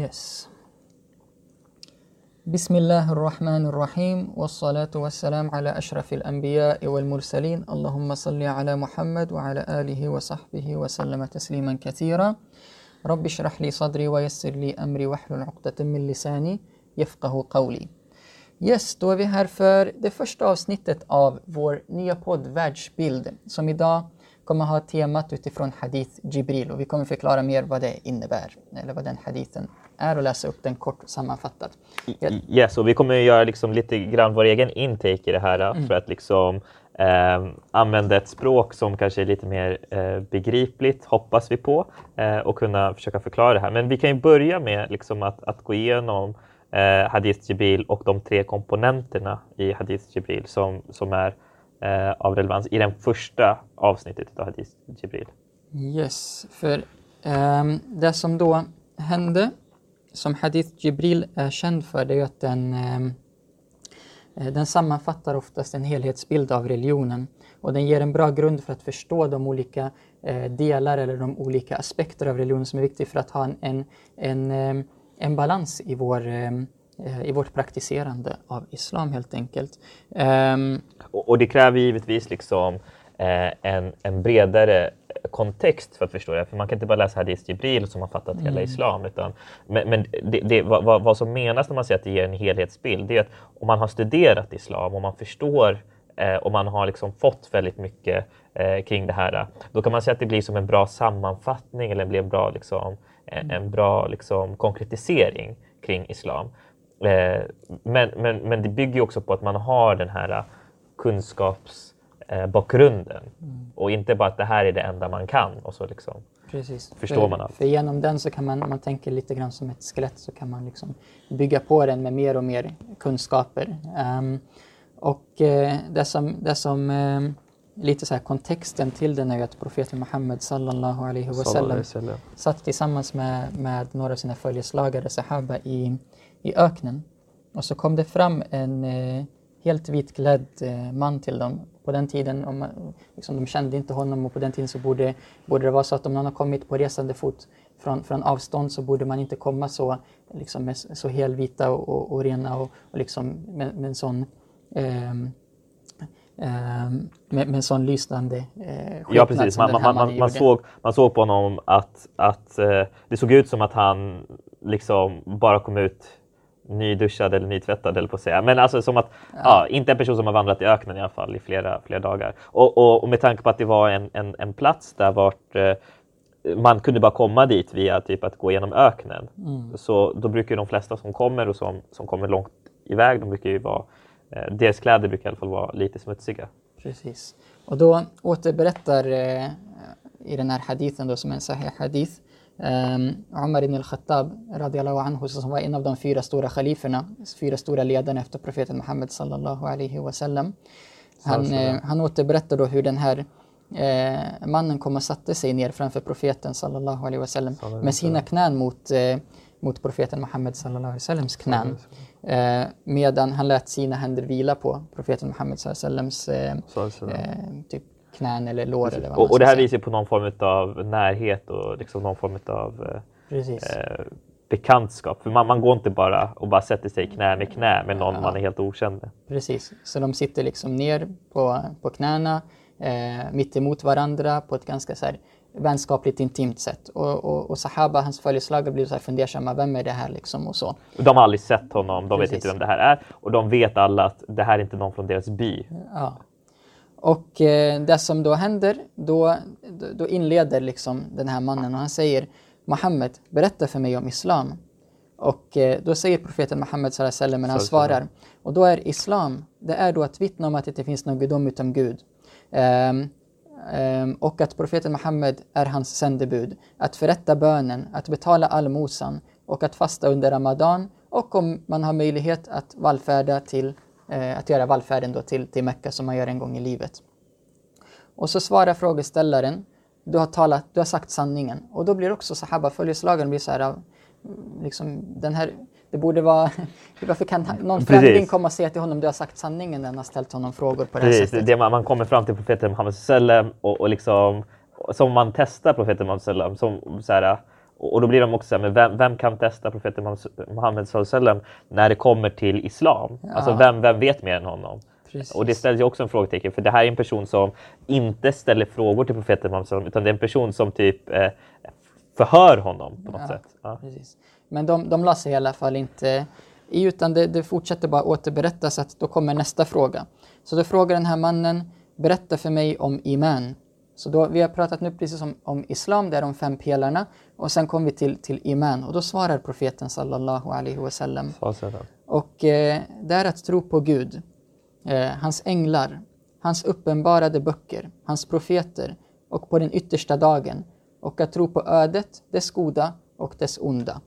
Yes. بسم الله الرحمن الرحيم والصلاة والسلام على أشرف الأنبياء والمرسلين اللهم صل على محمد وعلى آله وصحبه وسلم تسليما كثيرا رب اشرح لي صدري ويسر لي أمري واحلل عقدة من lisani يفقه قولي Yes, då är vi här för det första avsnittet av vår nya podd Världsbild som idag kommer ha temat utifrån Hadith Jibril och vi kommer förklara mer vad det innebär eller vad den hadithen är och läsa upp den kort sammanfattat. Yes, och vi kommer göra liksom lite grann vår egen intake i det här mm. för att liksom eh, använda ett språk som kanske är lite mer eh, begripligt, hoppas vi på, eh, och kunna försöka förklara det här. Men vi kan ju börja med liksom att, att gå igenom eh, Hadith Jibril och de tre komponenterna i Hadith Jibril som, som är eh, av relevans i det första avsnittet av Hadith Jibril. Yes, för um, det som då hände, som Hadith Jibril är känd för, det är att den, eh, eh, den sammanfattar oftast en helhetsbild av religionen och den ger en bra grund för att förstå de olika eh, delar eller de olika aspekter av religionen som är viktiga för att ha en, en, en, en balans i vår i vårt praktiserande av islam helt enkelt. Ehm, och, och, det kräver givetvis liksom en, en bredare kontext för att förstå det. För man kan inte bara läsa Hadith Jibril som har fattat mm. hela islam. Utan, men men det, det, vad, vad, som menas när man säger att det ger en helhetsbild, det är att om man har studerat islam och man förstår eh, och man har liksom fått väldigt mycket eh, kring det här, då kan man säga att det blir som en bra sammanfattning eller blir en bra, liksom, en, en bra liksom, konkretisering kring islam. Eh, men, men, men det bygger också på att man har den här eh, kunskapsbakgrunden mm. och inte bara att det här är det enda man kan och så liksom Precis. förstår för, man allt. För genom den så kan man, man tänker lite grann som ett skelett, så kan man liksom bygga på den med mer och mer kunskaper. Um, och uh, det som, det som uh, lite så här kontexten till den är ju att profeten Muhammed sallallahu alaihi wasallam satt tillsammans med, med några av sina följeslagare, sahaba, i i öknen. Och så kom det fram en eh, helt vitklädd eh, man till dem. På den tiden, om man, liksom, de kände inte honom och på den tiden så borde, borde det vara så att om någon har kommit på resande fot från, från avstånd så borde man inte komma så, liksom, med, så helvita och, och, och rena och, och liksom, med, med en sån eh, med, med en sån lysande eh, Ja precis, man, man, man, man, såg, man såg på honom att, att eh, det såg ut som att han liksom bara kom ut nyduschad eller nytvättad eller på att säga. Men alltså som att, ja. ja. inte en person som har vandrat i öknen i alla fall i flera, flera dagar. Och, och, och med tanke på att det var en, en, en plats där vart eh, man kunde bara komma dit via typ att gå igenom öknen. Mm. Så då brukar de flesta som kommer och som, som kommer långt iväg, de brukar ju vara, eh, deras kläder brukar i alla fall vara lite smutsiga. Precis. Och då återberättar eh, i den här hadithen då som en sahih hadith Umar ibn al-Khattab anhu, som var en av de fyra stora khaliferna, fyra stora ledarna efter profeten Muhammed sallallahu alaihi wasallam. Han, eh, han återberättar då hur den här eh, mannen kom och satte sig ner framför profeten sallallahu alaihi wasallam med sina knän mot, eh, mot profeten Muhammed sallallahu alaihi wasallams knän. Eh, medan han lät sina händer vila på profeten Muhammed sallallahu alaihi wasallams eh, typ knän eller lår. Eller vad och, och det här visar på någon form av närhet och liksom någon form av eh, bekantskap. För man, man går inte bara och bara sätter sig knä i knä med någon ja. man är helt okänd med. Precis, så de sitter liksom ner på, på knäna eh, mitt emot varandra på ett ganska så här, vänskapligt intimt sätt. Och, och, och Sahaba, hans följeslagare, blir så här fundersamma. Vem är det här liksom och så. De har aldrig sett honom, de Precis. vet inte vem det här är och de vet alla att det här är inte någon från deras by. Ja. Och eh, det som då händer, då, då inleder liksom den här mannen och han säger Muhammed, berätta för mig om Islam. Och eh, då säger profeten Muhammed sallam, men han svarar, och då är Islam, det är då att vittna om att det inte finns någon gudom utom Gud. Um, um, och att profeten Muhammed är hans sändebud. Att förrätta bönen, att betala allmosan och att fasta under Ramadan och om man har möjlighet att vallfärda till att göra vallfärden då till, till Mecka som man gör en gång i livet. Och så svarar frågeställaren, du har, talat, du har sagt sanningen. Och då blir också sahaba, följeslagaren blir så här, liksom den här, det borde vara, varför kan någon främling komma och säga till honom du har sagt sanningen när han har ställt honom frågor på det här Precis, sättet? Det man, man kommer fram till profeten Muhammed och, och liksom, som man testar profeten Muhammed som så här, Och, då blir de också så här, men vem, vem kan testa profeten Muhammed sallam när det kommer till islam? Ja. Alltså vem, vem vet mer än honom? Precis. Och det ställs ju också en frågetecken för det här är en person som inte ställer frågor till profeten Muhammed utan det är en person som typ eh, förhör honom på något Ja. sätt. Ja. Precis. Men de, de la sig i alla fall inte i utan det, det fortsätter bara återberättas att då kommer nästa fråga. Så då frågar den här mannen, berätta för mig om iman. Så då, vi har pratat nu precis om, om islam, det är de fem pelarna. Och sen kommer vi till, till iman och då svarar profeten sallallahu alaihi wasallam. Sallam. Och eh, det är att tro på Gud, eh, hans änglar, hans uppenbarade böcker, hans profeter och på den yttersta dagen. Och att tro på ödet, dess goda och dess onda.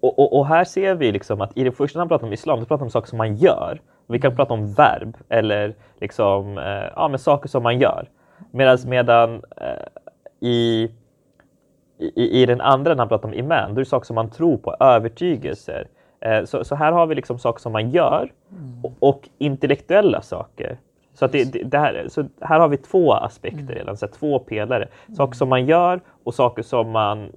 Och, och, och här ser vi liksom att i det första när han pratar om islam, då pratar han om saker som man gör. Vi kan prata om verb eller liksom, eh, ja, men saker som man gör. Medan medan eh, i, i, i den andra när han pratar om iman, då är det saker som man tror på, övertygelser. Eh, så, så här har vi liksom saker som man gör och, och intellektuella saker. Så, att det, det, här, så här har vi två aspekter redan, så här, två pelare. Saker som man gör och saker som man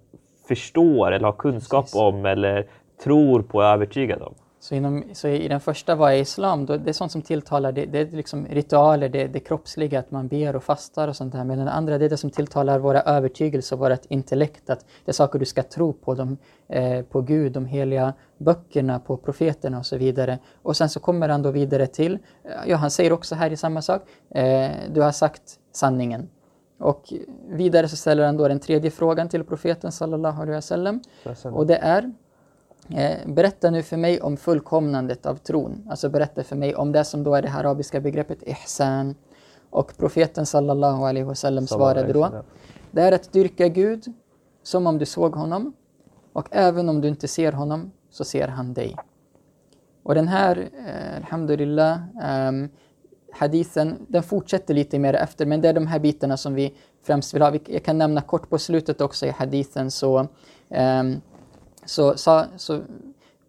förstår eller har kunskap Precis. om eller tror på och är övertygad om. Så, inom, så i den första var islam, då, det är sånt som tilltalar, det, det är liksom ritualer, det, det kroppsliga, att man ber och fastar och sånt där. Men den andra, det är det som tilltalar våra övertygelser vårt intellekt, att det är saker du ska tro på, de, eh, på Gud, de heliga böckerna, på profeterna och så vidare. Och sen så kommer han då vidare till, eh, ja han säger också här i samma sak, eh, du har sagt sanningen. Och vidare så ställer han då den tredje frågan till profeten sallallahu alaihi wasallam. Och det är berätta nu för mig om fullkomnandet av tron. Alltså berätta för mig om det som då är det arabiska begreppet ihsan. Och profeten sallallahu alaihi wasallam svarade då. Det är att dyrka Gud som om du såg honom. Och även om du inte ser honom så ser han dig. Och den här, eh, alhamdulillah, hadithen, den fortsätter lite mer efter, men det är de här bitarna som vi främst vill ha. Jag kan nämna kort på slutet också i hadithen så ehm, så, sa, så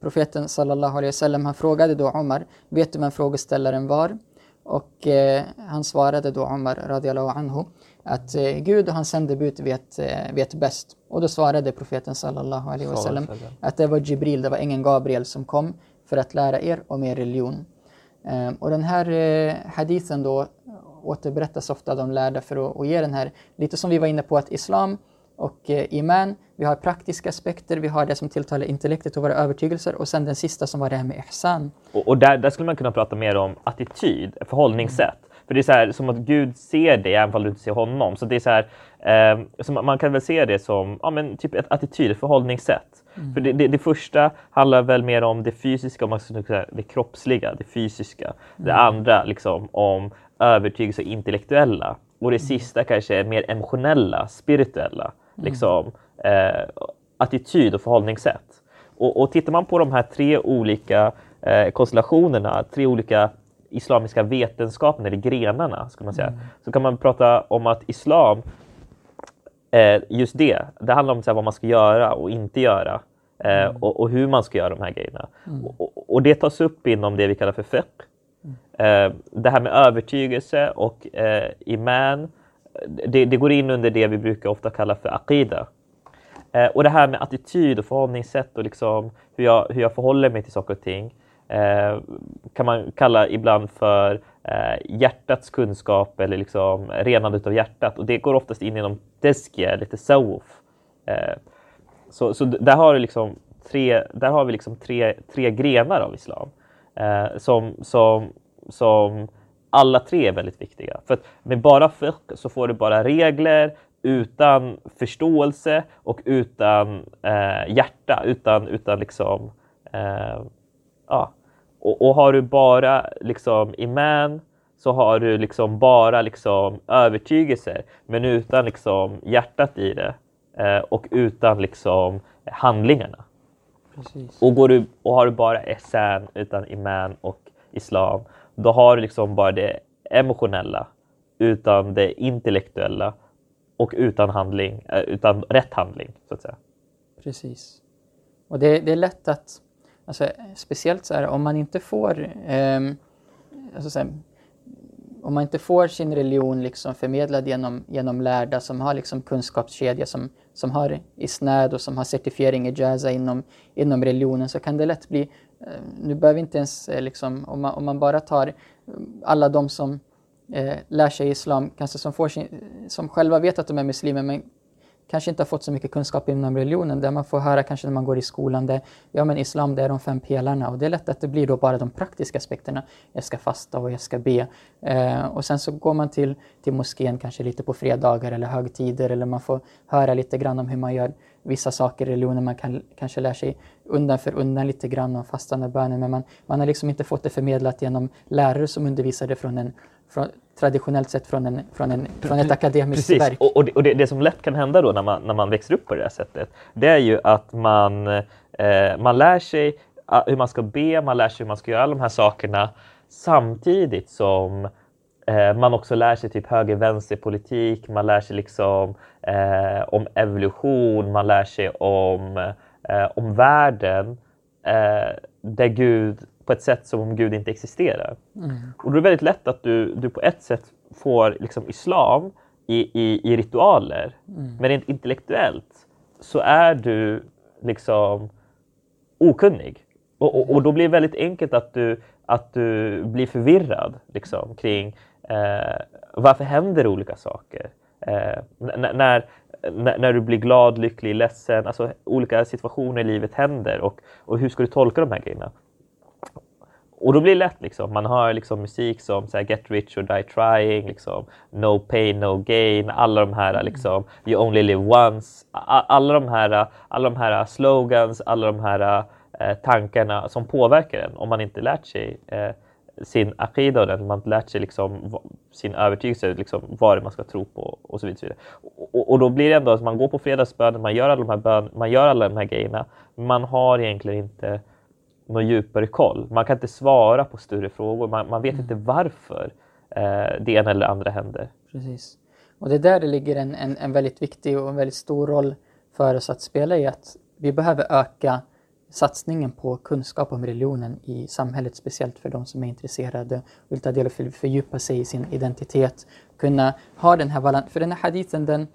profeten sallallahu alaihi wasallam, han frågade då Omar, vet du vem frågeställaren var? Och eh, han svarade då Omar radiallahu anhu att eh, Gud och hans sändebud vet, eh, vet bäst. Och då svarade profeten sallallahu alaihi wasallam att det var Jibril, det var ängeln Gabriel som kom för att lära er om er religion. Eh, och den här eh, hadithen då återberättas ofta av de lärda för att ge den här, lite som vi var inne på att islam och eh, iman, vi har praktiska aspekter, vi har det som tilltalar intellektet och våra övertygelser och sen den sista som var det här med ihsan. Och, och där, där skulle man kunna prata mer om attityd, förhållningssätt. För det är så här, som att Gud ser dig även om du inte ser honom. Så det är så här, eh, så man, kan väl se det som ja, men typ ett attityd, ett förhållningssätt. För det, det, det första handlar väl mer om det fysiska, om man ska säga, det kroppsliga, det fysiska. Det andra liksom om övertygelse och intellektuella. Och det sista kanske är mer emotionella, spirituella. Liksom, eh, attityd och förhållningssätt. Och, och tittar man på de här tre olika eh, konstellationerna, tre olika islamiska vetenskaperna, eller grenarna, skulle man säga, så kan man prata om att islam, eh, just det, det handlar om så här, vad man ska göra och inte göra. Eh, och, och hur man ska göra de här grejerna. Och, och, och det tas upp inom det vi kallar för fiqh. Eh, det här med övertygelse och eh, iman, det, det går in under det vi brukar ofta kalla för akida. Eh, och det här med attityd och förhållningssätt och liksom hur, jag, hur jag förhåller mig till saker och ting eh, kan man kalla ibland för eh, hjärtats kunskap eller liksom renandet av hjärtat. Och det går oftast in inom Deskia, lite tasawwuf. Eh, så så där har, du liksom tre, där har vi liksom tre, tre grenar av islam eh, som, som, som alla tre är väldigt viktiga. För att med bara fiqh så får du bara regler utan förståelse och utan eh, hjärta, utan, utan liksom eh, ja. Och, och har du bara liksom iman så har du liksom bara liksom övertygelser men utan liksom hjärtat i det eh, och utan liksom handlingarna. Precis. Och, går du, och har du bara ihsan utan iman och islam, då har du liksom bara det emotionella utan det intellektuella och utan handling, eh, utan rätt handling så att säga. Precis. Och det, det är lätt att, alltså, speciellt så här om man inte får, eh, alltså så här, om man inte får sin religion liksom förmedlad genom, genom lärda som har liksom kunskapskedja, som, som har isnad och som har certifiering i jaza inom, inom religionen så kan det lätt bli, Eh, nu behöver inte ens, eh, liksom, om, man, om man bara tar eh, alla de som eh, lär sig islam, kanske som, får sin, som själva vet att de är muslimer men kanske inte har fått så mycket kunskap inom religionen. Det man får höra kanske när man går i skolan, det, ja men islam det är de fem pelarna och det är lätt att det blir då bara de praktiska aspekterna. Jag ska fasta och jag ska be. Eh, och sen så går man till, till moskén kanske lite på fredagar eller högtider eller man får höra lite grann om hur man gör vissa saker i religionen. Man kan kanske lär sig undan för undan lite grann om fastan och bönen men man, man har liksom inte fått det förmedlat genom lärare som undervisade från en från, traditionellt sett från, en, från, en, från ett akademiskt Precis. verk. Och, och, det, och det, det, som lätt kan hända då när man, när man växer upp på det här sättet, det är ju att man, eh, man lär sig ah, hur man ska be, man lär sig hur man ska göra alla de här sakerna samtidigt som eh, man också lär sig typ höger-vänster-politik, man lär sig liksom eh, om evolution, man lär sig om, eh, om världen eh, där Gud på ett sätt som om Gud inte existerar. Mm. Och då är det väldigt lätt att du, du på ett sätt får liksom islam i, i, i ritualer. Mm. Men rent intellektuellt så är du liksom okunnig. Och, och, och, då blir det väldigt enkelt att du, att du blir förvirrad liksom, kring eh, varför händer olika saker. Eh, när, när, när du blir glad, lycklig, ledsen, alltså olika situationer i livet händer och, och hur ska du tolka de här grejerna? Och då blir det lätt liksom, man hör liksom musik som så här, Get Rich or Die Trying, liksom, No Pain No Gain, alla de här liksom, You Only Live Once, alla de här, alla de här slogans, alla de här eh, tankarna som påverkar en om man inte lärt sig eh, sin akida och man inte lärt sig liksom, sin övertygelse, liksom, vad det man ska tro på och så vidare. Och, och, då blir det ändå att man går på fredagsbönen, man gör alla de här bön, man gör alla de här grejerna, man har egentligen inte någon djupare koll. Man kan inte svara på större frågor. Man, man vet mm. inte varför eh, det ena eller andra händer. Precis. Och det är där det ligger en, en, en väldigt viktig och en väldigt stor roll för oss att spela i att vi behöver öka satsningen på kunskap om religionen i samhället, speciellt för de som är intresserade och vill ta del och fördjupa sig i sin identitet. Kunna ha den här balansen, för den här hadithen, den,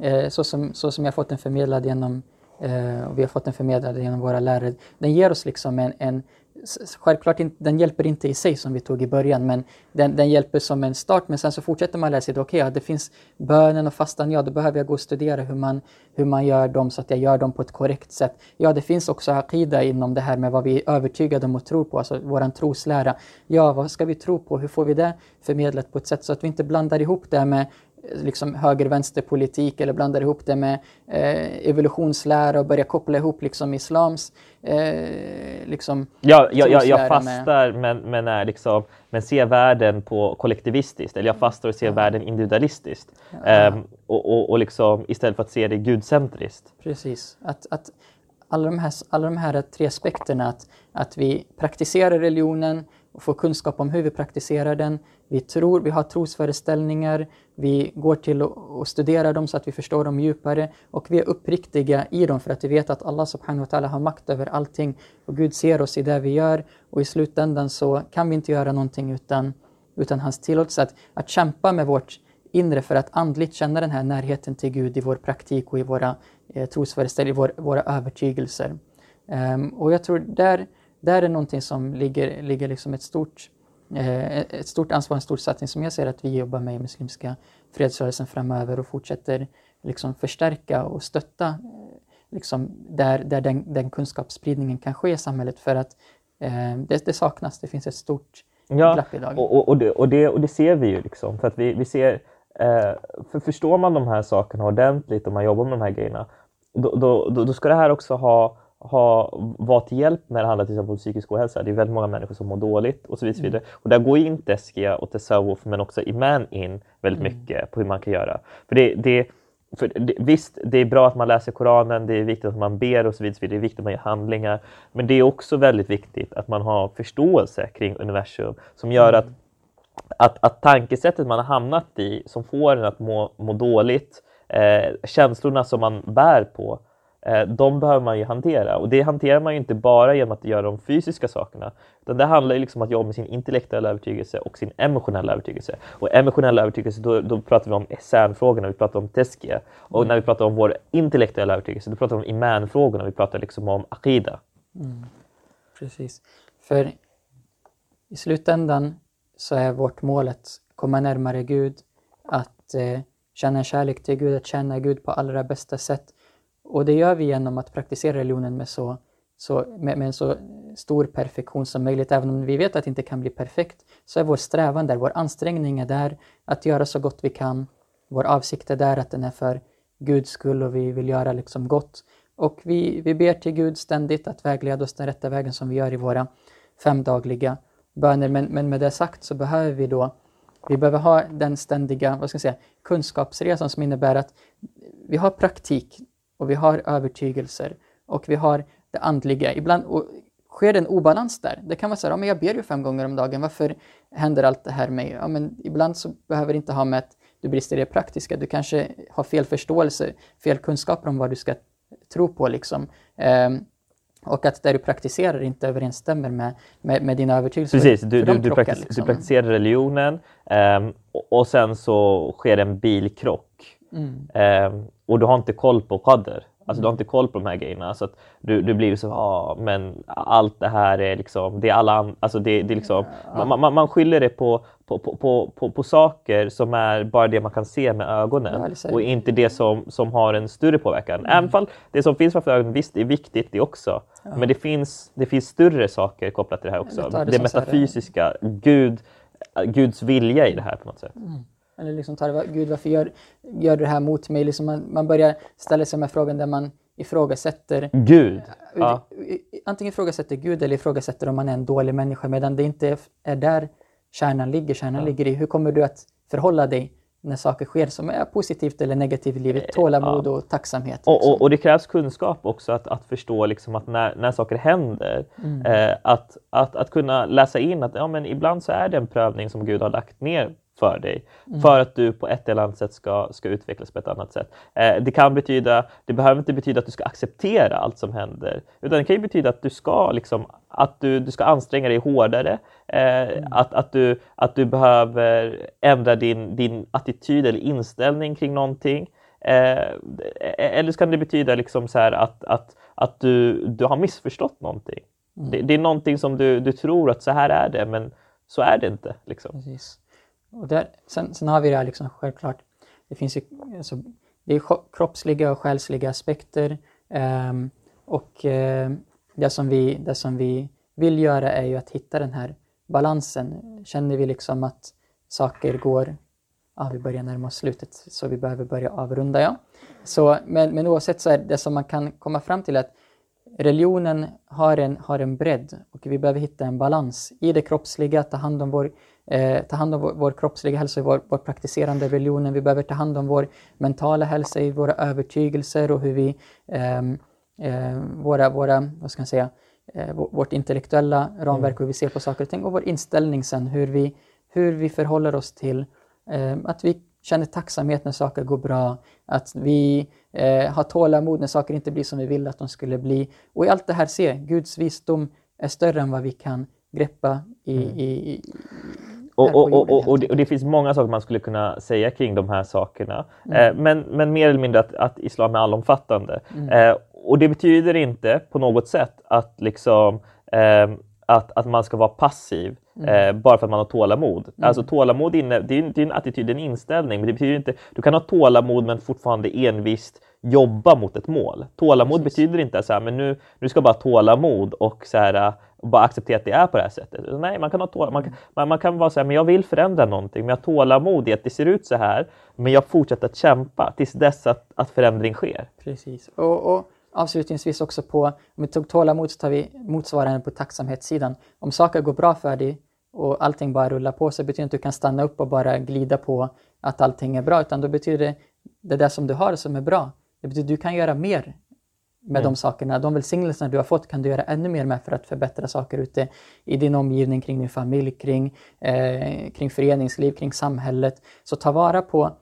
eh, så, som, så som jag fått den förmedlad genom eh, och vi har fått den förmedlad genom våra lärare. Den ger oss liksom en, en Självklart in, den hjälper inte i sig som vi tog i början men den, den hjälper som en start men sen så fortsätter man lära sig. Okej, okay, ja, det finns bönen och fastan, ja då behöver jag gå och studera hur man, hur man gör dem så att jag gör dem på ett korrekt sätt. Ja, det finns också akida inom det här med vad vi är övertygade om och tror på, alltså våran troslära. Ja, vad ska vi tro på? Hur får vi det förmedlat på ett sätt så att vi inte blandar ihop det med liksom höger-vänster-politik eller blandar ihop det med eh, evolutionslära och börjar koppla ihop liksom islams eh, liksom Ja, jag, jag, jag fastar med... men, men, är liksom, men ser världen på kollektivistiskt eller jag fastar och ser ja. världen individualistiskt. Ja. Um, och, och, och liksom, istället för att se det gudcentriskt. Precis. Att, att alla, de här, alla de här tre aspekterna, att, att vi praktiserar religionen och får kunskap om hur vi praktiserar den. Vi, tror, vi har trosföreställningar, vi går till och studerar dem så att vi förstår dem djupare och vi är uppriktiga i dem för att vi vet att Allah subhanahu wa ta'ala har makt över allting och Gud ser oss i det vi gör och i slutändan så kan vi inte göra någonting utan, utan hans tillåtelse. Att, att kämpa med vårt inre för att andligt känna den här närheten till Gud i vår praktik och i våra eh, trosföreställningar, vår, våra övertygelser. Um, och jag tror där, där är någonting som ligger, ligger liksom ett stort ett stort ansvar, en stor satsning som jag ser att vi jobbar med i Muslimska fredsrörelsen framöver och fortsätter liksom förstärka och stötta eh, liksom där, där den, den kunskapsspridningen kan ske i samhället för att eh, det, det, saknas, det finns ett stort ja, glapp idag. Och, och, det, och, det, och det ser vi ju liksom för att vi, vi ser eh, för förstår man de här sakerna ordentligt och man jobbar med de här grejerna då, då, då, då ska det här också ha ha, vara till hjälp när det handlar till exempel om psykisk ohälsa. Det är väldigt många människor som mår dåligt och så vidare. Mm. Och där går in Deskia och Tesawuf men också Iman in väldigt mm. mycket på hur man kan göra. För det, det, för det, visst, det är bra att man läser Koranen, det är viktigt att man ber och så vidare, det är viktigt att man gör handlingar. Men det är också väldigt viktigt att man har förståelse kring universum som gör mm. att, att, att tankesättet man har hamnat i som får en att må, må dåligt, eh, känslorna som man bär på, de behöver man ju hantera. Och det hanterar man ju inte bara genom att göra de fysiska sakerna. Utan det handlar ju liksom om att jobba med sin intellektuella övertygelse och sin emotionella övertygelse. Och emotionella övertygelse, då, då pratar vi om essänfrågorna, vi pratar om teskia. Och när vi pratar om vår intellektuella övertygelse, då pratar vi om imanfrågorna, vi pratar liksom om akida. Mm. Precis. För i slutändan så är vårt mål att komma närmare Gud, att eh, känna kärlek till Gud, att känna Gud på allra bästa sätt. Och det gör vi genom att praktisera religionen med, så, så, med, med en så stor perfektion som möjligt. Även om vi vet att det inte kan bli perfekt, så är vår strävan där, vår ansträngning är där att göra så gott vi kan. Vår avsikt är där att den är för Guds skull och vi vill göra liksom gott. Och vi, vi ber till Gud ständigt att vägleda oss den rätta vägen som vi gör i våra femdagliga böner. Men, men med det sagt så behöver vi då vi behöver ha den ständiga vad ska jag säga, kunskapsresan som innebär att vi har praktik och vi har övertygelser och vi har det andliga. Ibland sker det en obalans där. Det kan vara så här, ja, men jag ber ju fem gånger om dagen, varför händer allt det här mig? Ja, men ibland så behöver det inte ha med att du brister i det praktiska, du kanske har fel förståelse, fel kunskaper om vad du ska tro på. Liksom. Um, och att det du praktiserar inte överensstämmer med, med, med dina övertygelser. Precis, du, du, du, praktis liksom. du praktiserar religionen um, och, och, sen så sker en bilkrock. Mm. Um, och du har inte koll på qadr. Alltså du har inte koll på de här grejerna. Så att du, du blir så, ja ah, men allt det här är liksom, det är alla alltså det, det är liksom, man, man, man skyller det på, på, på, på, på, saker som är bara det man kan se med ögonen och inte det som, som har en större påverkan. Mm. Även fall det som finns framför ögonen, visst det är viktigt det också. Ja. Men det finns, det finns större saker kopplat till det här också. Det, det metafysiska, Gud, Guds vilja i det här på något sätt. Mm. Eller liksom tar Gud varför gör, gör du det här mot mig? Liksom man, man börjar ställa sig med frågan där man ifrågasätter Gud. Ja. Antingen ifrågasätter Gud eller ifrågasätter om man är en dålig människa medan det inte är där kärnan ligger. Kärnan ja. ligger i hur kommer du att förhålla dig när saker sker som är positivt eller negativt i livet. Eh, Tålamod ja. och tacksamhet. Liksom. Och, och, och, det krävs kunskap också att, att förstå liksom att när, när saker händer, mm. eh, att, att, att kunna läsa in att ja, men ibland så är det en prövning som Gud har lagt ner för dig. Mm. För att du på ett eller annat sätt ska, ska utvecklas på ett annat sätt. Eh, det kan betyda, det behöver inte betyda att du ska acceptera allt som händer. Utan det kan betyda att du ska, liksom, att du, du ska anstränga dig hårdare. Eh, mm. att, att, du, att du behöver ändra din, din attityd eller inställning kring någonting. Eh, eller så kan det betyda liksom så att, att, att du, du har missförstått någonting. Mm. Det, det, är någonting som du, du tror att så här är det, men så är det inte. Liksom. Precis. Och där, sen, sen har vi det här liksom självklart, det finns ju alltså, det är kroppsliga och själsliga aspekter um, och uh, det, som vi, det som vi vill göra är ju att hitta den här balansen. Känner vi liksom att saker går, ja vi börjar närma oss slutet så vi behöver börja avrunda ja. Så, men, men oavsett så är det som man kan komma fram till att religionen har en, har en bredd och vi behöver hitta en balans i det kroppsliga, ta hand om vår eh, ta hand om vår, vår kroppsliga hälsa vår, vår praktiserande religionen. Vi behöver ta hand om vår mentala hälsa i våra övertygelser och hur vi, eh, våra, våra, vad ska man säga, eh, vårt intellektuella ramverk, mm. hur vi ser på saker och ting och vår inställning sen, hur vi, hur vi förhåller oss till eh, att vi känner tacksamhet när saker går bra, att vi eh, har tålamod när saker inte blir som vi vill att de skulle bli. Och i allt det här se, Guds visdom är större än vad vi kan greppa i, mm. i, i och, och, och, och, det, och det finns många saker man skulle kunna säga kring de här sakerna. Mm. Eh, men, men mer eller mindre att, att islam är allomfattande. Mm. Eh, och det betyder inte på något sätt att, liksom, eh, att, att man ska vara passiv mm. Eh, bara för att man har tålamod. Mm. Alltså tålamod inne, det, är, det är en attityd, en inställning. Men det betyder inte, du kan ha tålamod men fortfarande envist jobba mot ett mål. Tålamod Precis. betyder inte att nu, nu ska bara tålamod och så här, och bara acceptera att det är på det här sättet. Nej, man kan, ha tål man, kan, man, man kan vara så här, men jag vill förändra någonting, men jag har tålamod i att det ser ut så här, men jag fortsätter att kämpa tills dess att, att förändring sker. Precis. Och, och avslutningsvis också på, om vi tog tålamod så tar vi motsvarande på tacksamhetssidan. Om saker går bra för dig och allting bara rullar på så betyder det inte att du kan stanna upp och bara glida på att allting är bra, utan då betyder det det där som du har som är bra. Det betyder att du kan göra mer med mm. de sakerna. De välsignelserna du har fått kan du göra ännu mer med för att förbättra saker ute i din omgivning, kring din familj, kring, eh, kring föreningsliv, kring samhället. Så ta vara på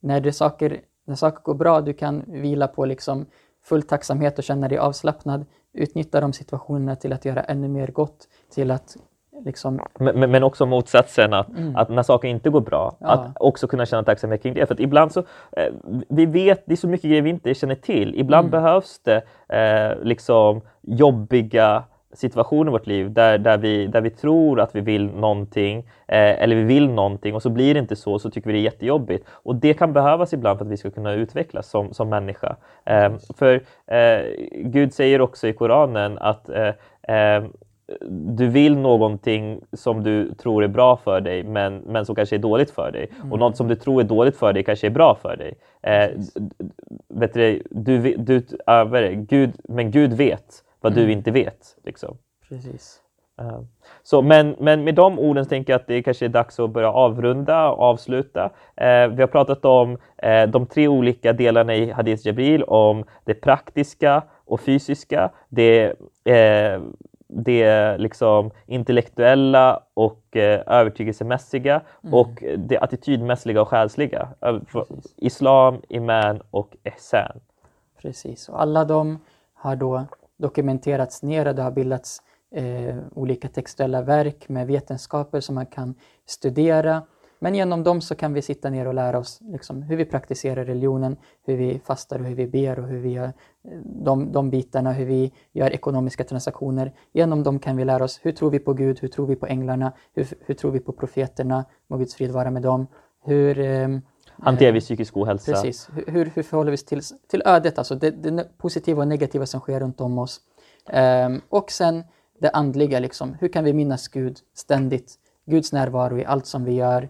när, det saker, när saker går bra, du kan vila på liksom full tacksamhet och känna dig avslappnad. Utnyttja de situationerna till att göra ännu mer gott, till att liksom... Men, men, också motsatsen, att, mm. att när saker inte går bra, ja. att också kunna känna tacksamhet kring det. För ibland så, eh, vi vet, det är så mycket grejer vi inte känner till. Ibland mm. behövs det eh, liksom jobbiga situationer i vårt liv där, där, vi, där vi tror att vi vill någonting eh, eller vi vill någonting och så blir det inte så, så tycker vi det är jättejobbigt. Och det kan behövas ibland för att vi ska kunna utvecklas som, som människa. Eh, för eh, Gud säger också i Koranen att eh, eh, du vill någonting som du tror är bra för dig men, men som kanske är dåligt för dig. Mm. Och något som du tror är dåligt för dig kanske är bra för dig. Eh, vet du, du, du, äh, Gud, men Gud vet vad mm. du inte vet. Liksom. Precis. Uh, så, men, men med de orden så tänker jag att det kanske är dags att börja avrunda och avsluta. Uh, vi har pratat om uh, de tre olika delarna i Hadith Jabril, om det praktiska och fysiska, det, det liksom intellektuella och övertygelsemässiga mm. och det attitydmässiga och själsliga. Precis. Islam, Iman och Ihsan. Precis, och alla de har då dokumenterats ner och det har bildats eh, olika textuella verk med vetenskaper som man kan studera. Men genom dem så kan vi sitta ner och lära oss liksom, hur vi praktiserar religionen, hur vi fastar och hur vi ber och hur vi gör eh, de, de bitarna, hur vi gör ekonomiska transaktioner. Genom dem kan vi lära oss hur tror vi på Gud, hur tror vi på änglarna, hur, hur tror vi på profeterna, må Guds frid vara med dem. Hur, eh, Hanterar vi psykisk ohälsa? Precis. Hur, hur förhåller vi oss till, till ödet, alltså det, det positiva och negativa som sker runt om oss? Um, och sen det andliga, liksom. hur kan vi minnas Gud ständigt? Guds närvaro i allt som vi gör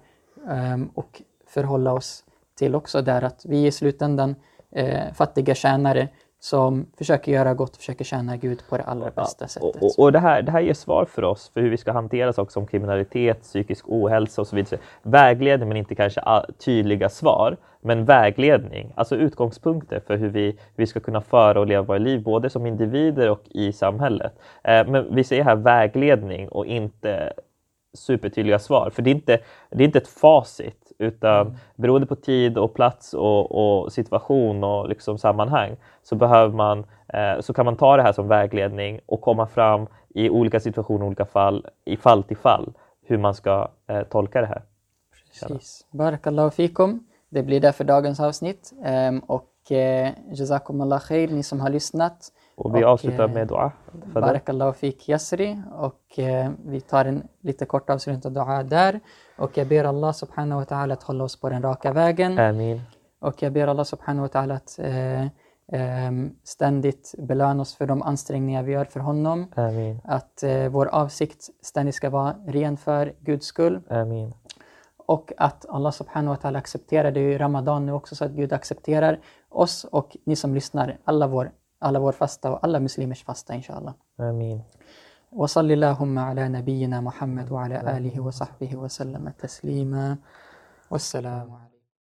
och förhålla oss till också där att vi i slutändan uh, fattiga tjänare som försöker göra gott, försöker tjäna Gud på det allra bästa ja, sättet. Och, och, det, här, det här ger svar för oss för hur vi ska hantera saker som kriminalitet, psykisk ohälsa och så vidare. Vägledning men inte kanske tydliga svar, men vägledning, alltså utgångspunkter för hur vi, hur vi ska kunna föra och leva våra liv, både som individer och i samhället. Eh, men vi säger här vägledning och inte supertydliga svar, för det är inte, det är inte ett facit utan mm. beroende på tid och plats och, och situation och liksom sammanhang så, behöver man, eh, så kan man ta det här som vägledning och komma fram i olika situationer, olika fall, i fall till fall, hur man ska eh, tolka det här. Precis. Barakallahu fikum. Det blir det för dagens avsnitt. Um, och eh, Jazakumullah khair, ni som har lyssnat. Och vi och, avslutar med dua. Barakallahu fik Yasri. Och eh, vi tar en lite kort avslutande dua där. Och jag ber Allah subhanahu wa ta'ala att hålla oss på den raka vägen. Amin. Och jag ber Allah subhanahu wa ta'ala att eh, eh, ständigt belöna oss för de ansträngningar vi gör för honom. Amin. Att eh, vår avsikt ständigt ska vara ren för Guds skull. Amin. Och att Allah subhanahu wa ta'ala accepterar, det är ju Ramadan nu också, så att Gud accepterar oss och ni som lyssnar, alla vår, alla vår fasta och alla muslimers fasta inshallah. Amin. وصل اللهم على نبينا محمد وعلى آله وصحبه وسلم تسليما والسلام عليكم